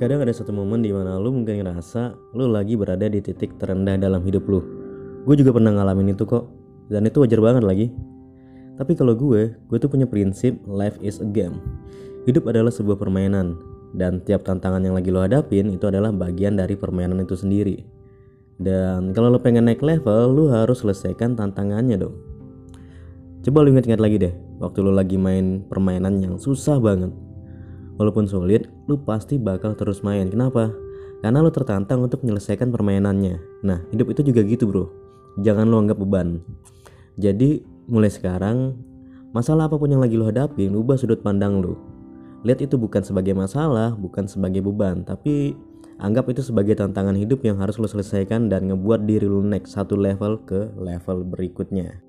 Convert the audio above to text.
Kadang ada satu momen di mana lu mungkin ngerasa lu lagi berada di titik terendah dalam hidup lu. Gue juga pernah ngalamin itu kok, dan itu wajar banget lagi. Tapi kalau gue, gue tuh punya prinsip life is a game. Hidup adalah sebuah permainan, dan tiap tantangan yang lagi lo hadapin itu adalah bagian dari permainan itu sendiri. Dan kalau lo pengen naik level, lo harus selesaikan tantangannya dong. Coba lo ingat-ingat lagi deh, waktu lo lagi main permainan yang susah banget. Walaupun sulit, lo pasti bakal terus main. Kenapa? Karena lo tertantang untuk menyelesaikan permainannya. Nah, hidup itu juga gitu bro. Jangan lo anggap beban. Jadi, mulai sekarang, masalah apa pun yang lagi lo hadapin, ubah sudut pandang lo. Lihat itu bukan sebagai masalah, bukan sebagai beban, tapi anggap itu sebagai tantangan hidup yang harus lo selesaikan dan ngebuat diri lo naik satu level ke level berikutnya.